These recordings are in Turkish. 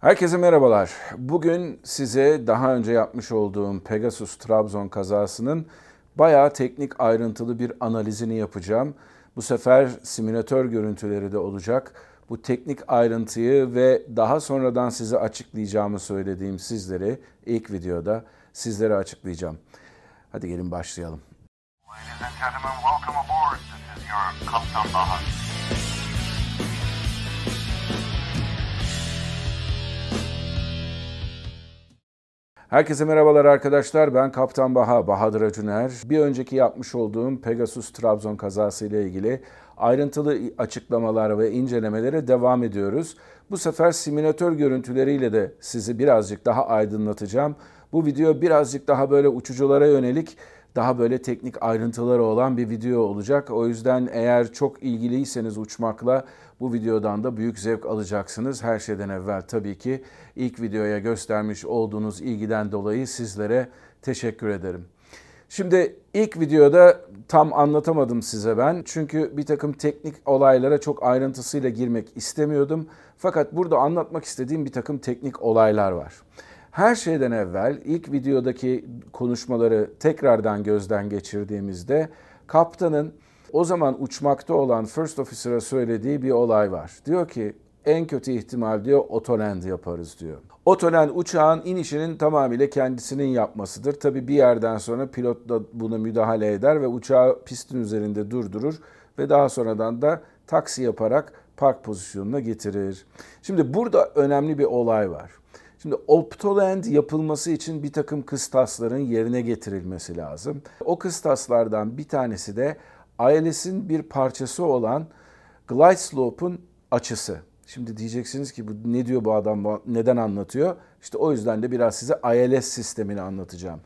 Herkese merhabalar. Bugün size daha önce yapmış olduğum Pegasus Trabzon kazasının bayağı teknik ayrıntılı bir analizini yapacağım. Bu sefer simülatör görüntüleri de olacak. Bu teknik ayrıntıyı ve daha sonradan size açıklayacağımı söylediğim sizleri ilk videoda sizlere açıklayacağım. Hadi gelin başlayalım. Ladies and gentlemen, welcome aboard. This is your. Herkese merhabalar arkadaşlar. Ben Kaptan Baha, Bahadır Acuner. Bir önceki yapmış olduğum Pegasus Trabzon kazası ile ilgili ayrıntılı açıklamalar ve incelemelere devam ediyoruz. Bu sefer simülatör görüntüleriyle de sizi birazcık daha aydınlatacağım. Bu video birazcık daha böyle uçuculara yönelik daha böyle teknik ayrıntıları olan bir video olacak. O yüzden eğer çok ilgiliyseniz uçmakla bu videodan da büyük zevk alacaksınız. Her şeyden evvel tabii ki ilk videoya göstermiş olduğunuz ilgiden dolayı sizlere teşekkür ederim. Şimdi ilk videoda tam anlatamadım size ben. Çünkü bir takım teknik olaylara çok ayrıntısıyla girmek istemiyordum. Fakat burada anlatmak istediğim bir takım teknik olaylar var. Her şeyden evvel ilk videodaki konuşmaları tekrardan gözden geçirdiğimizde kaptanın o zaman uçmakta olan First Officer'a söylediği bir olay var. Diyor ki en kötü ihtimal diyor otoland yaparız diyor. Otoland uçağın inişinin tamamıyla kendisinin yapmasıdır. Tabi bir yerden sonra pilot da buna müdahale eder ve uçağı pistin üzerinde durdurur ve daha sonradan da taksi yaparak park pozisyonuna getirir. Şimdi burada önemli bir olay var. Şimdi Optoland yapılması için bir takım kıstasların yerine getirilmesi lazım. O kıstaslardan bir tanesi de ILS'in bir parçası olan glide slope'un açısı. Şimdi diyeceksiniz ki bu ne diyor bu adam neden anlatıyor? İşte o yüzden de biraz size ILS sistemini anlatacağım.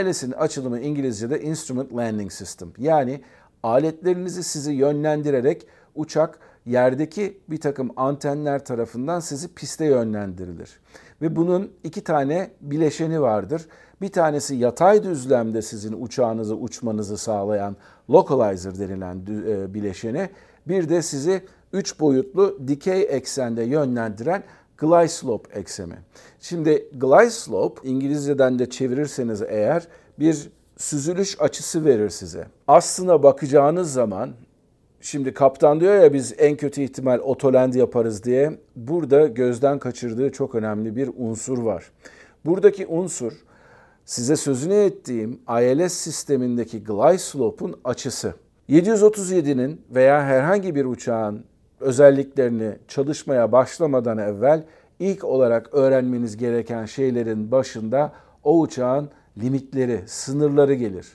ILS'in açılımı İngilizce'de Instrument Landing System. Yani aletlerinizi sizi yönlendirerek uçak yerdeki bir takım antenler tarafından sizi piste yönlendirilir. Ve bunun iki tane bileşeni vardır. Bir tanesi yatay düzlemde sizin uçağınızı uçmanızı sağlayan localizer denilen e, bileşeni. Bir de sizi üç boyutlu dikey eksende yönlendiren glide slope ekseni. Şimdi glide slope İngilizceden de çevirirseniz eğer bir süzülüş açısı verir size. Aslına bakacağınız zaman Şimdi kaptan diyor ya biz en kötü ihtimal otoland yaparız diye. Burada gözden kaçırdığı çok önemli bir unsur var. Buradaki unsur size sözünü ettiğim ILS sistemindeki glide slope'un açısı. 737'nin veya herhangi bir uçağın özelliklerini çalışmaya başlamadan evvel ilk olarak öğrenmeniz gereken şeylerin başında o uçağın limitleri, sınırları gelir.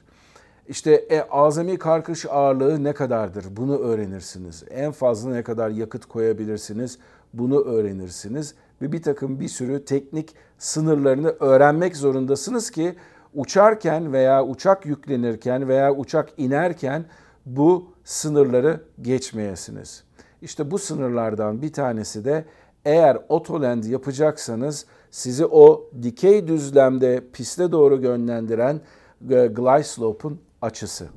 İşte e, azami karkış ağırlığı ne kadardır? Bunu öğrenirsiniz. En fazla ne kadar yakıt koyabilirsiniz? Bunu öğrenirsiniz. Ve bir takım bir sürü teknik sınırlarını öğrenmek zorundasınız ki uçarken veya uçak yüklenirken veya uçak inerken bu sınırları geçmeyesiniz. İşte bu sınırlardan bir tanesi de eğer otoland yapacaksanız sizi o dikey düzlemde piste doğru yönlendiren e, glide slope'un açısı.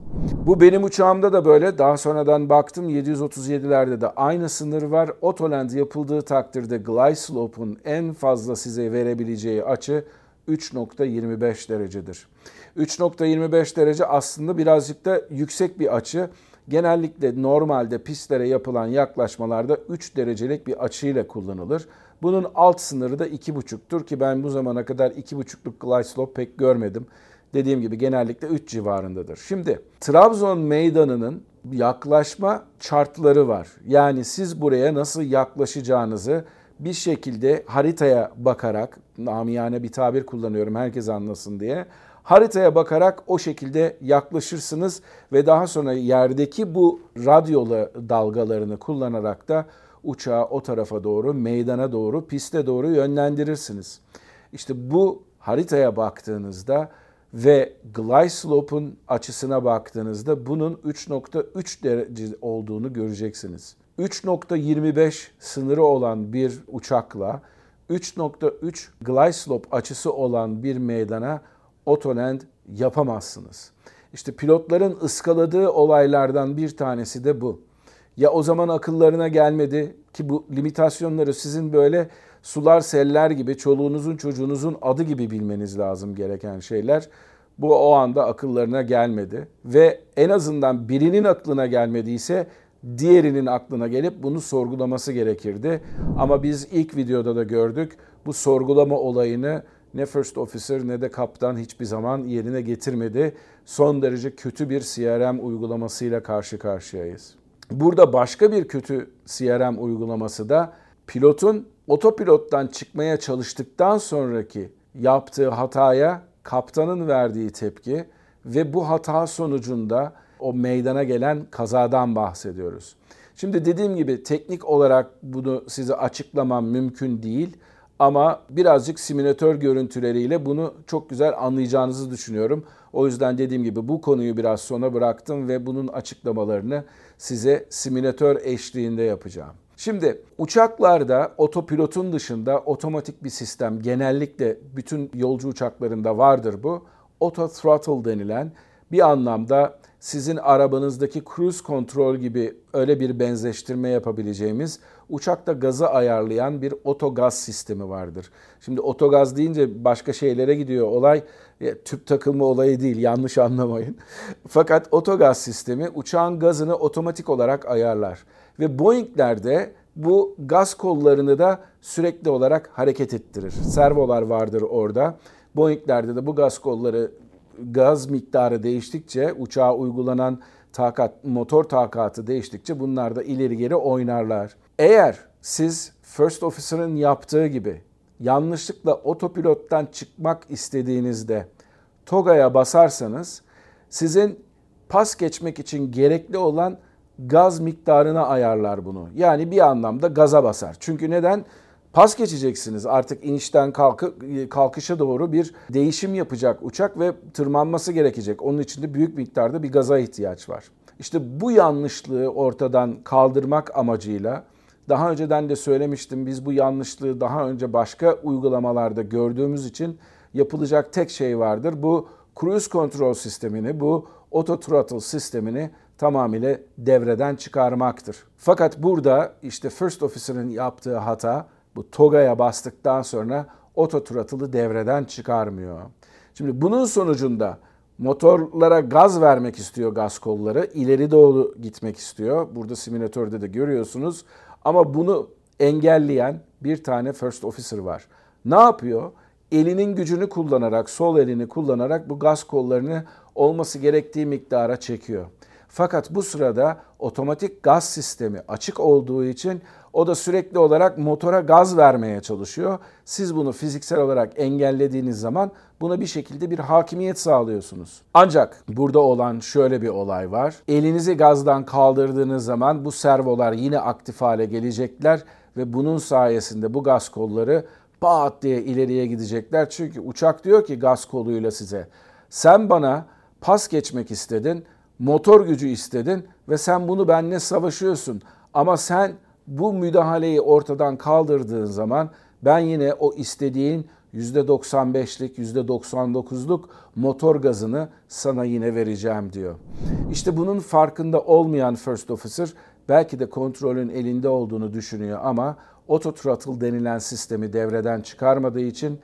Bu benim uçağımda da böyle. Daha sonradan baktım 737'lerde de aynı sınır var. Otoland yapıldığı takdirde glide slope'un en fazla size verebileceği açı 3.25 derecedir. 3.25 derece aslında birazcık da yüksek bir açı. Genellikle normalde pistlere yapılan yaklaşmalarda 3 derecelik bir açıyla kullanılır. Bunun alt sınırı da 2.5'tur ki ben bu zamana kadar 2.5'luk glide slope pek görmedim dediğim gibi genellikle 3 civarındadır. Şimdi Trabzon meydanının yaklaşma chartları var. Yani siz buraya nasıl yaklaşacağınızı bir şekilde haritaya bakarak, namiyane bir tabir kullanıyorum herkes anlasın diye, haritaya bakarak o şekilde yaklaşırsınız ve daha sonra yerdeki bu radyola dalgalarını kullanarak da uçağı o tarafa doğru, meydana doğru, piste doğru yönlendirirsiniz. İşte bu haritaya baktığınızda ve glide slope'un açısına baktığınızda bunun 3.3 derece olduğunu göreceksiniz. 3.25 sınırı olan bir uçakla 3.3 glide slope açısı olan bir meydana otoland yapamazsınız. İşte pilotların ıskaladığı olaylardan bir tanesi de bu. Ya o zaman akıllarına gelmedi ki bu limitasyonları sizin böyle sular seller gibi çoluğunuzun çocuğunuzun adı gibi bilmeniz lazım gereken şeyler. Bu o anda akıllarına gelmedi ve en azından birinin aklına gelmediyse diğerinin aklına gelip bunu sorgulaması gerekirdi. Ama biz ilk videoda da gördük bu sorgulama olayını ne First Officer ne de kaptan hiçbir zaman yerine getirmedi. Son derece kötü bir CRM uygulamasıyla karşı karşıyayız. Burada başka bir kötü CRM uygulaması da pilotun otopilottan çıkmaya çalıştıktan sonraki yaptığı hataya kaptanın verdiği tepki ve bu hata sonucunda o meydana gelen kazadan bahsediyoruz. Şimdi dediğim gibi teknik olarak bunu size açıklamam mümkün değil ama birazcık simülatör görüntüleriyle bunu çok güzel anlayacağınızı düşünüyorum. O yüzden dediğim gibi bu konuyu biraz sona bıraktım ve bunun açıklamalarını size simülatör eşliğinde yapacağım. Şimdi uçaklarda otopilotun dışında otomatik bir sistem genellikle bütün yolcu uçaklarında vardır bu. Auto throttle denilen bir anlamda sizin arabanızdaki cruise control gibi öyle bir benzeştirme yapabileceğimiz uçakta gazı ayarlayan bir otogaz sistemi vardır. Şimdi otogaz deyince başka şeylere gidiyor olay. E, tüp takılma olayı değil yanlış anlamayın. Fakat otogaz sistemi uçağın gazını otomatik olarak ayarlar. Ve Boeing'lerde bu gaz kollarını da sürekli olarak hareket ettirir. Servolar vardır orada. Boeing'lerde de bu gaz kolları gaz miktarı değiştikçe uçağa uygulanan takat, motor takatı değiştikçe bunlar da ileri geri oynarlar. Eğer siz First Officer'ın yaptığı gibi yanlışlıkla otopilottan çıkmak istediğinizde TOGA'ya basarsanız sizin pas geçmek için gerekli olan gaz miktarına ayarlar bunu. Yani bir anlamda gaza basar. Çünkü neden? Pas geçeceksiniz. Artık inişten kalkı, kalkışa doğru bir değişim yapacak uçak ve tırmanması gerekecek. Onun için de büyük miktarda bir gaza ihtiyaç var. İşte bu yanlışlığı ortadan kaldırmak amacıyla daha önceden de söylemiştim biz bu yanlışlığı daha önce başka uygulamalarda gördüğümüz için yapılacak tek şey vardır. Bu cruise control sistemini, bu auto throttle sistemini tamamıyla devreden çıkarmaktır. Fakat burada işte First Officer'ın yaptığı hata bu TOGA'ya bastıktan sonra auto throttle'ı devreden çıkarmıyor. Şimdi bunun sonucunda motorlara gaz vermek istiyor gaz kolları. ileri doğru gitmek istiyor. Burada simülatörde de görüyorsunuz. Ama bunu engelleyen bir tane first officer var. Ne yapıyor? Elinin gücünü kullanarak, sol elini kullanarak bu gaz kollarını olması gerektiği miktara çekiyor. Fakat bu sırada otomatik gaz sistemi açık olduğu için o da sürekli olarak motora gaz vermeye çalışıyor. Siz bunu fiziksel olarak engellediğiniz zaman buna bir şekilde bir hakimiyet sağlıyorsunuz. Ancak burada olan şöyle bir olay var. Elinizi gazdan kaldırdığınız zaman bu servolar yine aktif hale gelecekler ve bunun sayesinde bu gaz kolları pat diye ileriye gidecekler. Çünkü uçak diyor ki gaz koluyla size sen bana pas geçmek istedin, motor gücü istedin ve sen bunu benimle savaşıyorsun. Ama sen bu müdahaleyi ortadan kaldırdığın zaman ben yine o istediğin %95'lik, %99'luk motor gazını sana yine vereceğim diyor. İşte bunun farkında olmayan First Officer belki de kontrolün elinde olduğunu düşünüyor ama auto throttle denilen sistemi devreden çıkarmadığı için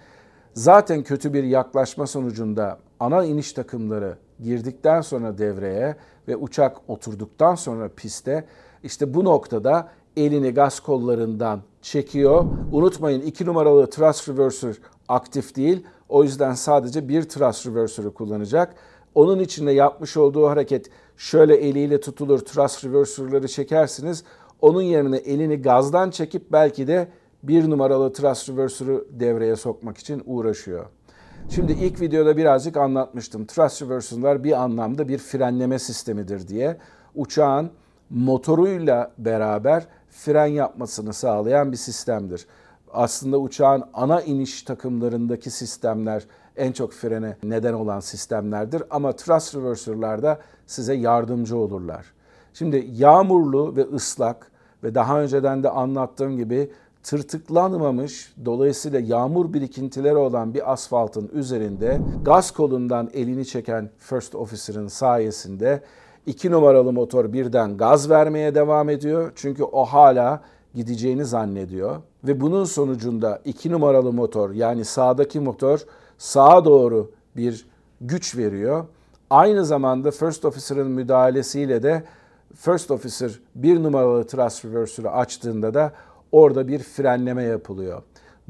zaten kötü bir yaklaşma sonucunda ana iniş takımları girdikten sonra devreye ve uçak oturduktan sonra piste işte bu noktada elini gaz kollarından çekiyor. Unutmayın 2 numaralı thrust reverser aktif değil. O yüzden sadece bir thrust reverser'ı kullanacak. Onun içinde yapmış olduğu hareket şöyle eliyle tutulur thrust reverser'ları çekersiniz. Onun yerine elini gazdan çekip belki de bir numaralı thrust reverser'ı devreye sokmak için uğraşıyor. Şimdi ilk videoda birazcık anlatmıştım. Thrust reverser'lar bir anlamda bir frenleme sistemidir diye. Uçağın motoruyla beraber fren yapmasını sağlayan bir sistemdir. Aslında uçağın ana iniş takımlarındaki sistemler en çok frene neden olan sistemlerdir ama thrust reverser'larda size yardımcı olurlar. Şimdi yağmurlu ve ıslak ve daha önceden de anlattığım gibi tırtıklanmamış dolayısıyla yağmur birikintileri olan bir asfaltın üzerinde gaz kolundan elini çeken first officer'ın sayesinde 2 numaralı motor birden gaz vermeye devam ediyor. Çünkü o hala gideceğini zannediyor. Ve bunun sonucunda iki numaralı motor yani sağdaki motor sağa doğru bir güç veriyor. Aynı zamanda First Officer'ın müdahalesiyle de First Officer bir numaralı thrust reverser'ı açtığında da orada bir frenleme yapılıyor.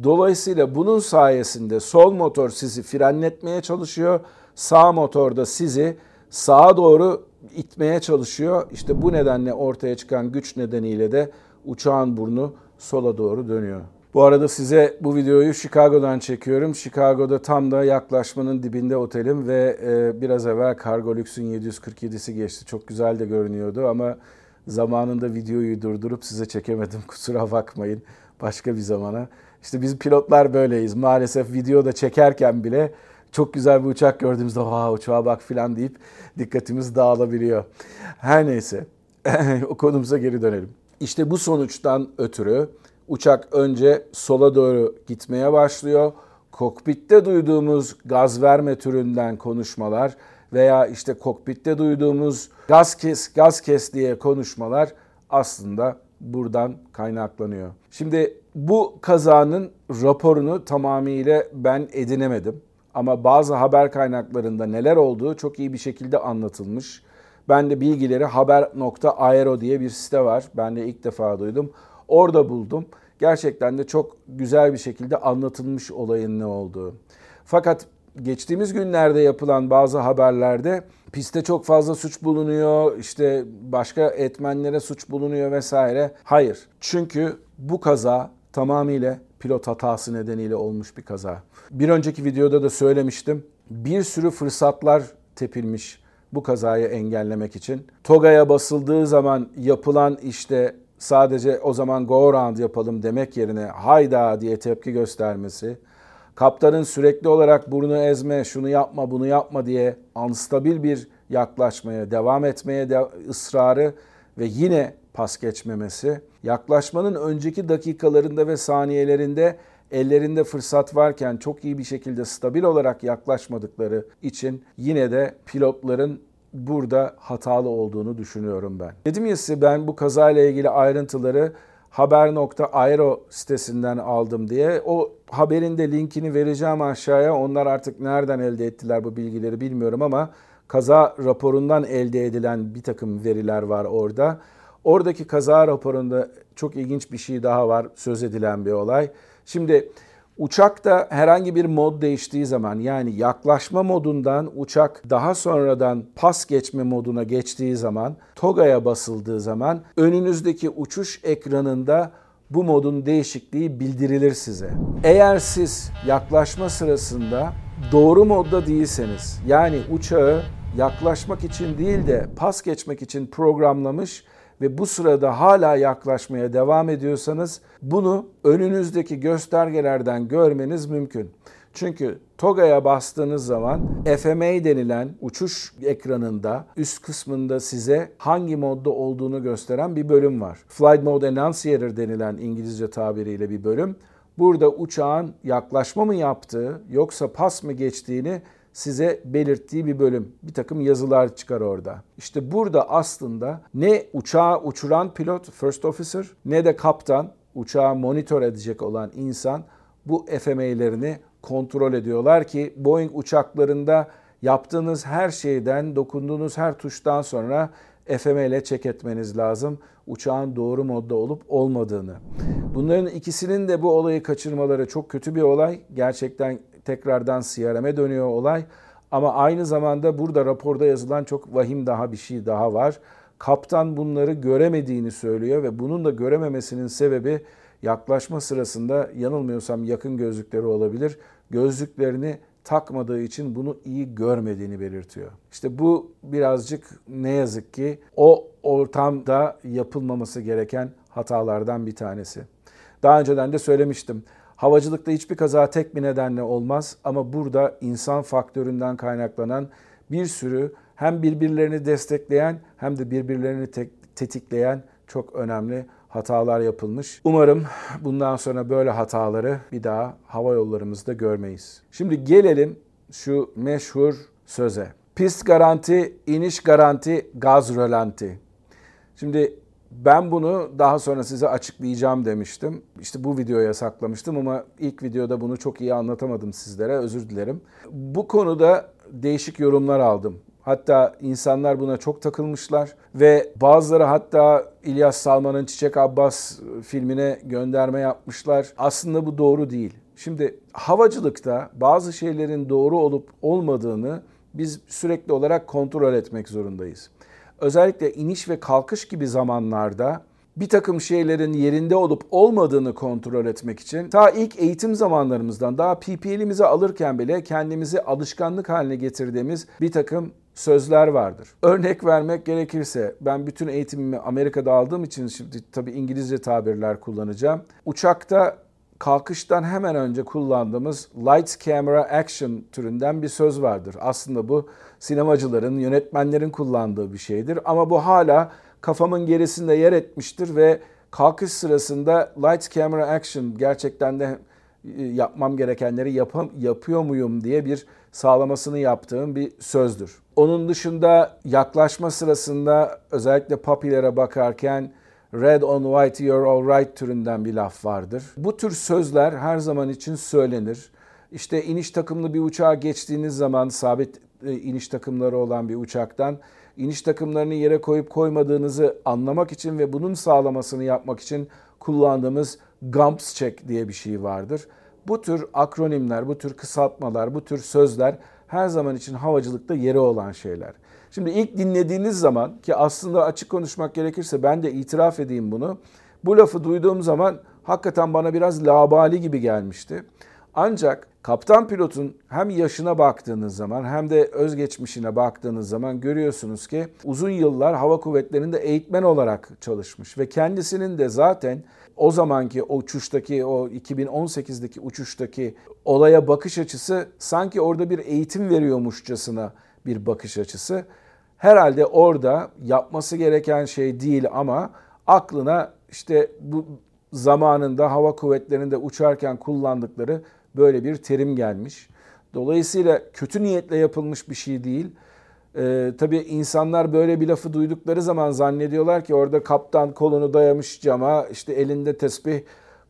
Dolayısıyla bunun sayesinde sol motor sizi frenletmeye çalışıyor. Sağ motor da sizi sağa doğru itmeye çalışıyor. İşte bu nedenle ortaya çıkan güç nedeniyle de uçağın burnu sola doğru dönüyor. Bu arada size bu videoyu Chicago'dan çekiyorum. Chicago'da tam da yaklaşmanın dibinde otelim ve e, biraz evvel Cargo Lux'un 747'si geçti. Çok güzel de görünüyordu ama zamanında videoyu durdurup size çekemedim. Kusura bakmayın. Başka bir zamana. İşte biz pilotlar böyleyiz. Maalesef videoda çekerken bile çok güzel bir uçak gördüğümüzde ha uçağa bak filan deyip dikkatimiz dağılabiliyor. Her neyse o konumuza geri dönelim. İşte bu sonuçtan ötürü uçak önce sola doğru gitmeye başlıyor. Kokpitte duyduğumuz gaz verme türünden konuşmalar veya işte kokpitte duyduğumuz gaz kes gaz kes diye konuşmalar aslında buradan kaynaklanıyor. Şimdi bu kazanın raporunu tamamıyla ben edinemedim. Ama bazı haber kaynaklarında neler olduğu çok iyi bir şekilde anlatılmış. Ben de bilgileri haber.aero diye bir site var. Ben de ilk defa duydum. Orada buldum. Gerçekten de çok güzel bir şekilde anlatılmış olayın ne olduğu. Fakat geçtiğimiz günlerde yapılan bazı haberlerde piste çok fazla suç bulunuyor, işte başka etmenlere suç bulunuyor vesaire. Hayır. Çünkü bu kaza tamamıyla pilot hatası nedeniyle olmuş bir kaza. Bir önceki videoda da söylemiştim. Bir sürü fırsatlar tepilmiş bu kazayı engellemek için. Toga'ya basıldığı zaman yapılan işte sadece o zaman go around yapalım demek yerine hayda diye tepki göstermesi, kaptanın sürekli olarak burnu ezme, şunu yapma, bunu yapma diye anstabil bir yaklaşmaya, devam etmeye de ısrarı ve yine pas geçmemesi, yaklaşmanın önceki dakikalarında ve saniyelerinde ellerinde fırsat varken çok iyi bir şekilde stabil olarak yaklaşmadıkları için yine de pilotların burada hatalı olduğunu düşünüyorum ben. Dedim ya size ben bu kazayla ilgili ayrıntıları haber.aero sitesinden aldım diye. O haberin de linkini vereceğim aşağıya. Onlar artık nereden elde ettiler bu bilgileri bilmiyorum ama kaza raporundan elde edilen bir takım veriler var orada. Oradaki kaza raporunda çok ilginç bir şey daha var. Söz edilen bir olay. Şimdi uçakta herhangi bir mod değiştiği zaman yani yaklaşma modundan uçak daha sonradan pas geçme moduna geçtiği zaman TOGA'ya basıldığı zaman önünüzdeki uçuş ekranında bu modun değişikliği bildirilir size. Eğer siz yaklaşma sırasında doğru modda değilseniz yani uçağı yaklaşmak için değil de pas geçmek için programlamış ve bu sırada hala yaklaşmaya devam ediyorsanız bunu önünüzdeki göstergelerden görmeniz mümkün. Çünkü TOGA'ya bastığınız zaman FMA denilen uçuş ekranında üst kısmında size hangi modda olduğunu gösteren bir bölüm var. Flight Mode Annunciator denilen İngilizce tabiriyle bir bölüm. Burada uçağın yaklaşma mı yaptığı yoksa pas mı geçtiğini size belirttiği bir bölüm. Bir takım yazılar çıkar orada. İşte burada aslında ne uçağı uçuran pilot, first officer ne de kaptan, uçağı monitör edecek olan insan bu FMA'lerini kontrol ediyorlar ki Boeing uçaklarında yaptığınız her şeyden, dokunduğunuz her tuştan sonra FMA ile check etmeniz lazım. Uçağın doğru modda olup olmadığını. Bunların ikisinin de bu olayı kaçırmaları çok kötü bir olay. Gerçekten tekrardan CRM'e dönüyor olay. Ama aynı zamanda burada raporda yazılan çok vahim daha bir şey daha var. Kaptan bunları göremediğini söylüyor ve bunun da görememesinin sebebi yaklaşma sırasında yanılmıyorsam yakın gözlükleri olabilir. Gözlüklerini takmadığı için bunu iyi görmediğini belirtiyor. İşte bu birazcık ne yazık ki o ortamda yapılmaması gereken hatalardan bir tanesi. Daha önceden de söylemiştim. Havacılıkta hiçbir kaza tek bir nedenle olmaz ama burada insan faktöründen kaynaklanan bir sürü hem birbirlerini destekleyen hem de birbirlerini tetikleyen çok önemli hatalar yapılmış. Umarım bundan sonra böyle hataları bir daha hava yollarımızda görmeyiz. Şimdi gelelim şu meşhur söze. Pist garanti, iniş garanti, gaz rölanti. Şimdi Ben bunu daha sonra size açıklayacağım demiştim. İşte bu videoya saklamıştım ama ilk videoda bunu çok iyi anlatamadım sizlere. Özür dilerim. Bu konuda değişik yorumlar aldım. Hatta insanlar buna çok takılmışlar ve bazıları hatta İlyas Salman'ın Çiçek Abbas filmine gönderme yapmışlar. Aslında bu doğru değil. Şimdi havacılıkta bazı şeylerin doğru olup olmadığını biz sürekli olarak kontrol etmek zorundayız. Özellikle iniş ve kalkış gibi zamanlarda bir takım şeylerin yerinde olup olmadığını kontrol etmek için ta ilk eğitim zamanlarımızdan daha PPL'imizi alırken bile kendimizi alışkanlık haline getirdiğimiz bir takım sözler vardır. Örnek vermek gerekirse ben bütün eğitimimi Amerika'da aldığım için şimdi tabii İngilizce tabirler kullanacağım. Uçakta kalkıştan hemen önce kullandığımız lights camera action türünden bir söz vardır. Aslında bu sinemacıların, yönetmenlerin kullandığı bir şeydir ama bu hala kafamın gerisinde yer etmiştir ve kalkış sırasında lights camera action gerçekten de e, yapmam gerekenleri yapam, yapıyor muyum diye bir sağlamasını yaptığım bir sözdür. Onun dışında yaklaşma sırasında özellikle papilere bakarken red on white you're alright türünden bir laf vardır. Bu tür sözler her zaman için söylenir. İşte iniş takımlı bir uçağa geçtiğiniz zaman sabit iniş takımları olan bir uçaktan iniş takımlarını yere koyup koymadığınızı anlamak için ve bunun sağlamasını yapmak için kullandığımız GUMPS check diye bir şey vardır. Bu tür akronimler, bu tür kısaltmalar, bu tür sözler her zaman için havacılıkta yeri olan şeyler. Şimdi ilk dinlediğiniz zaman ki aslında açık konuşmak gerekirse ben de itiraf edeyim bunu. Bu lafı duyduğum zaman hakikaten bana biraz labali gibi gelmişti. Ancak kaptan pilotun hem yaşına baktığınız zaman hem de özgeçmişine baktığınız zaman görüyorsunuz ki uzun yıllar hava kuvvetlerinde eğitmen olarak çalışmış ve kendisinin de zaten o zamanki o uçuştaki o 2018'deki uçuştaki olaya bakış açısı sanki orada bir eğitim veriyormuşçasına bir bakış açısı. Herhalde orada yapması gereken şey değil ama aklına işte bu zamanında hava kuvvetlerinde uçarken kullandıkları böyle bir terim gelmiş. Dolayısıyla kötü niyetle yapılmış bir şey değil. Ee, tabii insanlar böyle bir lafı duydukları zaman zannediyorlar ki orada kaptan kolunu dayamış cama işte elinde tesbih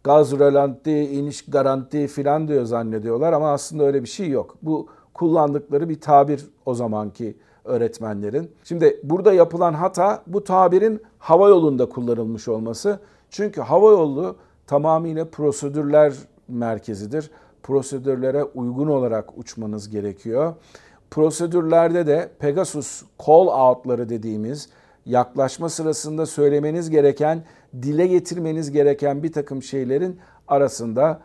gaz rölanti, iniş garanti filan diyor zannediyorlar ama aslında öyle bir şey yok. Bu kullandıkları bir tabir o zamanki öğretmenlerin. Şimdi burada yapılan hata bu tabirin hava yolunda kullanılmış olması. Çünkü hava yolu tamamıyla prosedürler merkezidir. Prosedürlere uygun olarak uçmanız gerekiyor. Prosedürlerde de Pegasus call out'ları dediğimiz yaklaşma sırasında söylemeniz gereken, dile getirmeniz gereken bir takım şeylerin arasında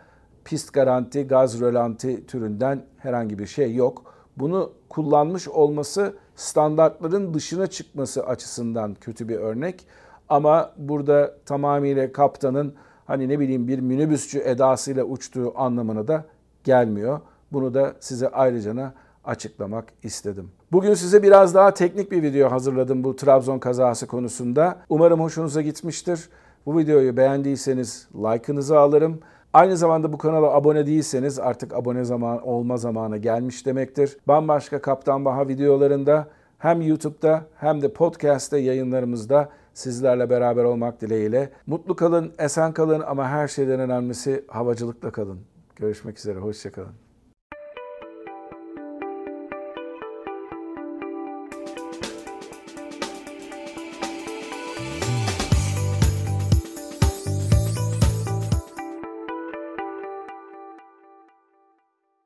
pist garanti, gaz rölanti türünden herhangi bir şey yok. Bunu kullanmış olması standartların dışına çıkması açısından kötü bir örnek. Ama burada tamamıyla kaptanın hani ne bileyim bir minibüsçü edasıyla uçtuğu anlamına da gelmiyor. Bunu da size ayrıca açıklamak istedim. Bugün size biraz daha teknik bir video hazırladım bu Trabzon kazası konusunda. Umarım hoşunuza gitmiştir. Bu videoyu beğendiyseniz like'ınızı alırım. Aynı zamanda bu kanala abone değilseniz artık abone zaman olma zamanı gelmiş demektir. Bambaşka Kaptan Baha videolarında hem YouTube'da hem de podcast'te yayınlarımızda sizlerle beraber olmak dileğiyle. Mutlu kalın, esen kalın ama her şeyden önemlisi havacılıkla kalın. Görüşmek üzere, hoşçakalın.